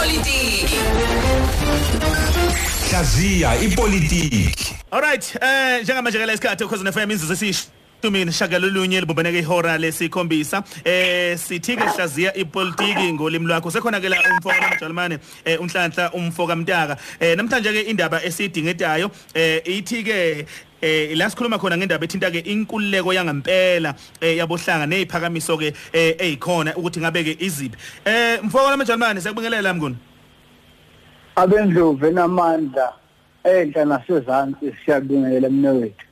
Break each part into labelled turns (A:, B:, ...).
A: ipolitiki
B: hlaziya ipolitiki.
C: Alright, eh njengamanje ke lesikhathi ukhoze FM inzuzo esisho Tumini shagalolunye libumbeneke ihora lesikhombisa. Eh sithi ke hlaziya ipolitiki ngolimi lwakho. Sekhona ke la umfoka kaMjalmane eh unhlanhla umfoka Mtaka. Eh namhlanje ke indaba esidingetayo eh ithi ke eh la sikhuluma khona ngendaba ethinta ke inkululeko yangempela eh yabohlanga neziphakamiso ke eh ezikhona ukuthi ngabe ke iziphi. Eh mfoka kaMjalmane sekubingelela mnguni?
D: Abendlovu enamandla enhla nasezantsi siyabingelela mnewethu.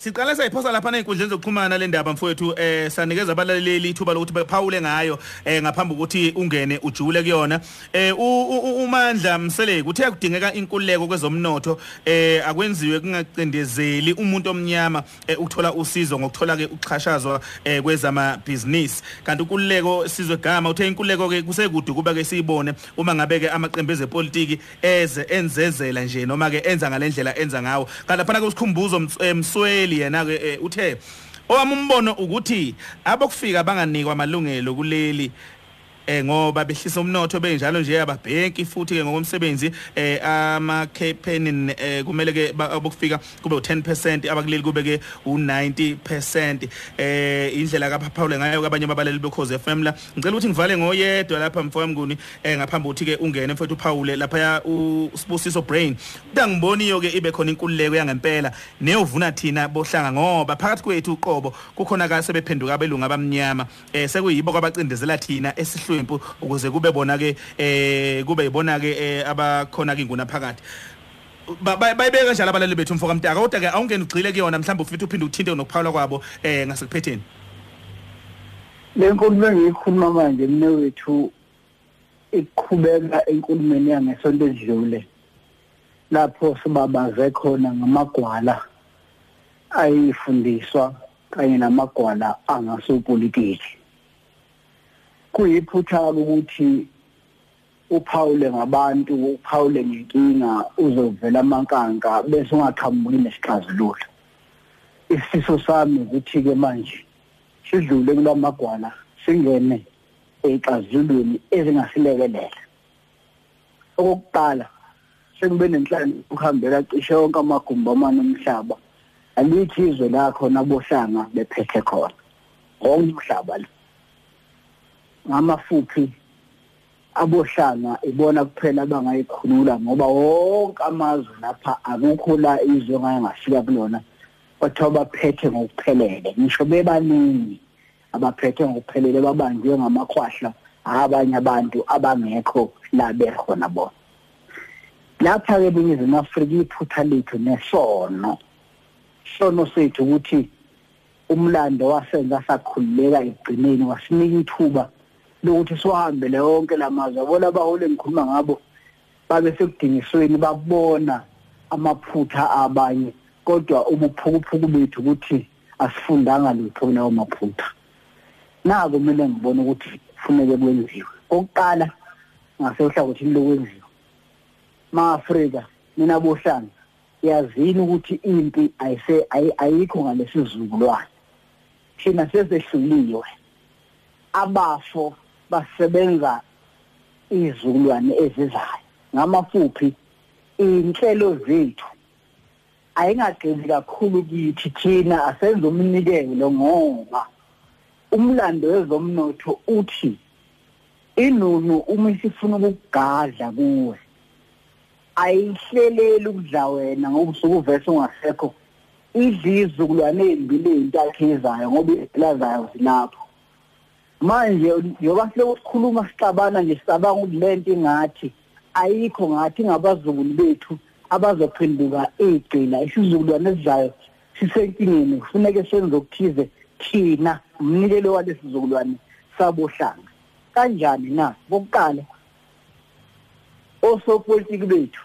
C: Siqala sayiphosa lapha ezinkundleni zokuxhumana le ndaba mfowethu eh sanikeza abalaleli ithuba lokuthi bephawule ngayo eh ngaphambi kokuthi ungene ujule kuyona. Eh umandla msele kuthe kudingeka inkululeko kwezomnotho eh akwenziwe kungacindezeli umuntu omnyama eh, ukuthola usizo ngokuthola ke uxhashazwa eh, kwezama business kanti inkululeko sizwe gama uthe inkululeko ke kusekude kuba ke siyibone uma ngabe ke amaqembu ezepolitiki eze enzezela nje noma ke enza ngalendlela enza ngawo. Kanti lapha ke sikhumbuzo msweli uhleli yena ke uthe owami umbono ukuthi abokufika banganikwa amalungelo kuleli eh ngoba behlisa umnotho benjalo nje ababhenki futhi ke ngokomsebenzi eh ama campaign eh kumele ke abokufika kube u10% abakuleli kube ke u90% eh indlela kaphaphawule ngayo kabanye ababaleli bekhoze FM la. Ngicela ukuthi ngivale ngoyedwa lapha mfowethu mnguni eh ngaphambi ukuthi ke ungene mfowethu uphawule lapha usibusiso brain. Utangiboniyo ke ibe khona inkululeko yangempela neyovuna thina bohlanga ngoba phakathi kwethu uqobo kukhona ka sebephenduka abelungu abamnyama. Eh sekuyibo kwabacindezela thina esihlweni ihlwempu ukuze kube bona ke eh kube yibona ke eh, abakhona ke inguna phakathi bayibeka kanjalo abalali bethu mfoka mtaka. Kodwa ke awungeni ugcile kuyona mhlawumbe ufithe uphinde uthinte nokuphawula kwabo eh ngasekuphetheni
D: le nkulumo engiyikhuluma manje mne wethu iqhubeka enkulumeni yangesonto edlule. Lapho sibabaze khona ngamagwala ayifundiswa kanye namagwala angasopolitiki. Kuyiphutha ukuthi uphawule ngabantu uphawule ngenkinga uzovela amankanka bese ungaqhamuki nesixazululo. Isifiso sami ukuthi ke manje sidlule kulamagwala singene exazululweni ezingasilekelela okokuqala sekube nenhlalo ukuhambela cishe yonke amagumbi amane omhlaba alithi izwe lakho nabohlanga bephethe khona. Wonke umhlaba lo. Ngamafuphi abohlanga ibona kuphela abangayikhulula ngoba wonke amazwe lapha akukho la izwe ngayangafika kulona kwathiwa baphethe ngokuphelele. Ngisho bebaningi abaphethe ngokuphelele babanjwe ngamakhwahla abanye abantu abangekho la bekhona bona. Lapha ke eNingizimu Afrika iphutha lethu nesono sono sethu ukuthi umlando wasenza sakhululeka egcineni wasinika ithuba lokuthi siwahambele yonke lamazwe bona abaholi engikhuluma ngabo babe sekudingisweni babona amaphutha abanye kodwa ubuphukuphuku bethu ukuthi asifundanga lutho kunawo maphutha. Nako kumele ngibone ukuthi kufuneke kwenziwe. Okuqala ngasehlangothini lokwenziwa ma-Afrika mina bohlanga yazini ukuthi impi ayikho ngalesizukulwane? Thina sesehluliwe abafo basebenza izizukulwane ezizayo. Ngamafuphi inhlelo zethu ayingagcini kakhulu kithi thina asenze umnikelo ngoba umlando wezomnotho uthi inunu uma isifuna ukugadla kuwe ayihleleli ukudla wena ngoba usuke uvese ungasekho. Idla izizukulwane ezimbili ezintathu ezayo ngoba ilazayo zilapho manje njoba silokukhuluma sixabana nje sicabanga ukuthi lento ingathi ayikho ngathi ngabazukulu bethu abazophenduka igcila isizukulwane esizayo sisenkingeni kufuneke senze okuthize thina umnikelo walesi sizukulwane sabohlanga. Kanjani na? Bokuqala osopolitiki bethu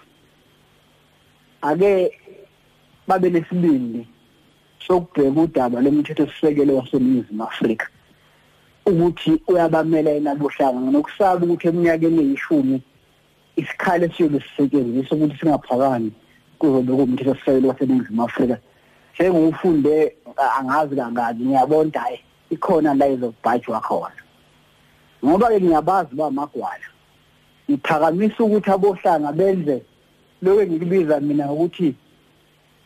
D: ake babe nesibindi sokubheka udaba lomthetho sisekelo waseNingizimu Afrika. Ukuthi uyabamela yena bohlanga nokusaba ukuthi eminyakeni eyishumi isikhalo siyobe sisetshenziswa ukuthi singaphakani kuzobe kuwumthetho sisekelo waseNingizimu Afrika. Sengiwufunde angazi kangaki ngiyabona hayi ikhona la izobhajwa khona. Ngoba ke ngiyabazi ba magwala ngiphakamisa ukuthi abohlanga benze lokho engikubiza mina ukuthi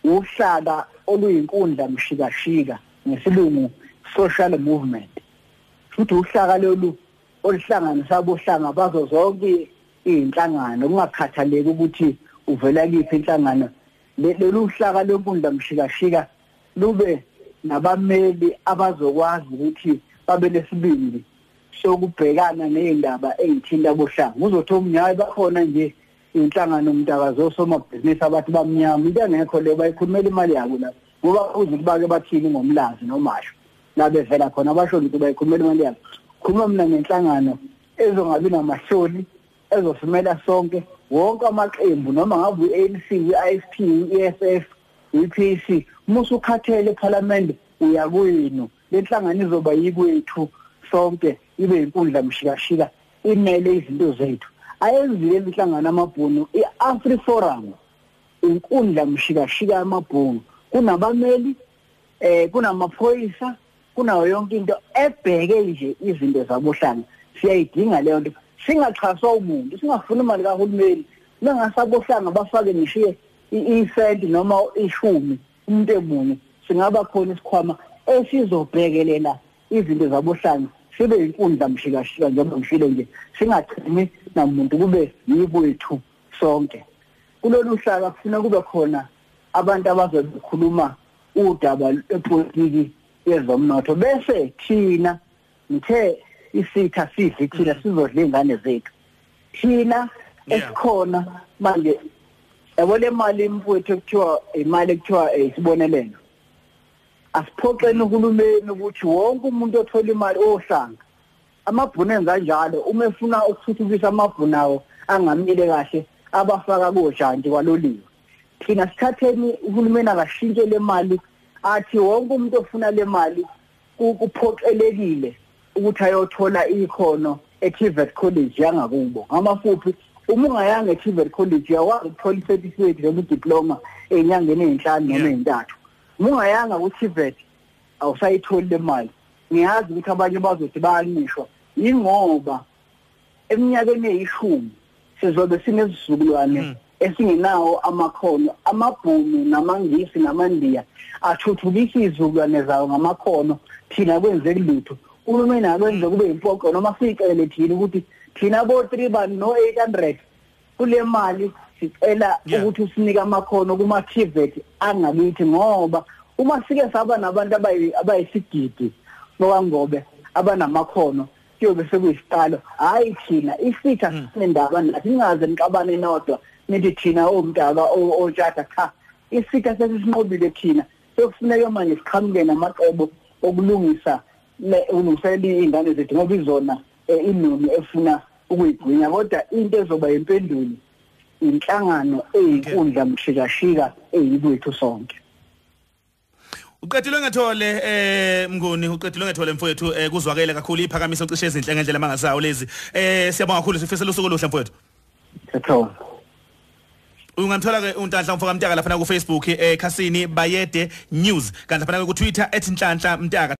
D: uhlaka oluyinkundla mshikashika ngesilungu social movement. Futhi uhlaka lolu oluhlanganisa abohlanga bazo zonke izinhlangano kungakhathaleki ukuthi uvela kiphi inhlangano. Lolu hlaka lenkundla mshikashika lube nabameli abazokwazi ukuthi babe nesibindi sokubhekana nezindaba ezithinta bohlanga. Kuzothi omnyayi bakhona nje inhlangano umntakazo somabhizinisi abathi bamnyama. Into engekho leyo bayikhulumela imali yabo la ngoba uze kubake bathini ngomlazi nomasho la bevela khona basho ukuthi bayikhulumela imali yabo. Khuluma mina ngenhlangano ezongabi namahloni ezosimela sonke wonke amaqembu noma ngabe u-ANC i-IFP i-EFF i-PAC musu ukhathele eParliament uya kwenu lenhlangano izoba yikwethu sonke ibe inkundla mshikashika imele izinto zethu. Ayenzile inhlangano amabhunu i-Afri Forum inkundla mshikashika yamabhunu. Kunabameli eh kunamaphoyisa kunayo yonke into ebheke nje izinto zabohlanga siyayidinga leyo nto. Singaxhaswa umuntu singafuni imali kahulumeni. Nangasabohlanga bafake nishiye i-cent noma ishumi umuntu emunye singaba khona isikhwama esizobhekelela izinto zabohlanga sibe inkundla mshikashika njengoba ngishilo nje. Singachimi namuntu kube yikwethu sonke. Kulolu hlaka kufuna kube khona abantu abazokhuluma udaba epolitiki yezomnotho bese thina ngithe isitha sidli thina sizodla ingane zethu. Thina esikhona manje yabo le mali imfowethu ekuthiwa imali ekuthiwa isibonelelo. Asiphoxeni uhulumeni ukuthi wonke umuntu othola imali ohlanga amabhunu enza njalo uma efuna ukuthuthukisa amabhunu awo angamile kahle abafaka kojantshi kwaloliwe. Thina sithatheni uhulumeni akashintshe le mali athi wonke umuntu ofuna le mali kuphoqelekile ukuthi ayothola ikhono eTVET College yangakubo. Ngamafuphi uma ungayanga eTVET College uyakwazi ukuthola icertificate noma idiploma enyangeni ezinhlanu noma ezintathu uma ungayanga ku-TVET awusayitholi le mali. Ngiyazi ukuthi abanye bazothi bayanishwa yingoba eminyakeni eyishumi sizobe sinezizukulwane esingenawo amakhono amabhunu namangisi namandiya athuthukisa izizukulwane zawo ngamakhono. Thina kwenzeki lutho. Uhulumeni akwenze kube impoqo noma sicele thina ukuthi thina bo 3 bani no 800 kule mali sicela ukuthi usinike amakhono kuma TVET angakithi ngoba uma sike saba nabantu abayisigidi bokwangobe abanamakhono kuyobe sekuyisiqalo hayi thina isitha sinendaba nathi ningaze niqabane nodwa. Nithi thina omntaka otshata cha isitha sesisinqobile thina. Sekufuneka manje siqhamuke namacebo okulungisa ulungisela izingane zethu ngoba izona inoni efuna ukuyigwinya kodwa into ezoba impendulo inhlangano eyinkundla mshikashika eyikwethu sonke.
C: Uqedile ngethole eh mnguni uqedile ngethole mfowethu eh kuzwakele kakhulu iphakamiso cishe ezinhle ngendlela mangasawo lezi. Eh siyabonga kakhulu sifisela usuku oluhle mfowethu.
D: Sithonga
C: Ungamthola ke uNhlanhla mfoka Mtaka lapha ku Facebook eh khasini Bayede News. Kanti lapha ku Twitter @nhlanhla Mtaka.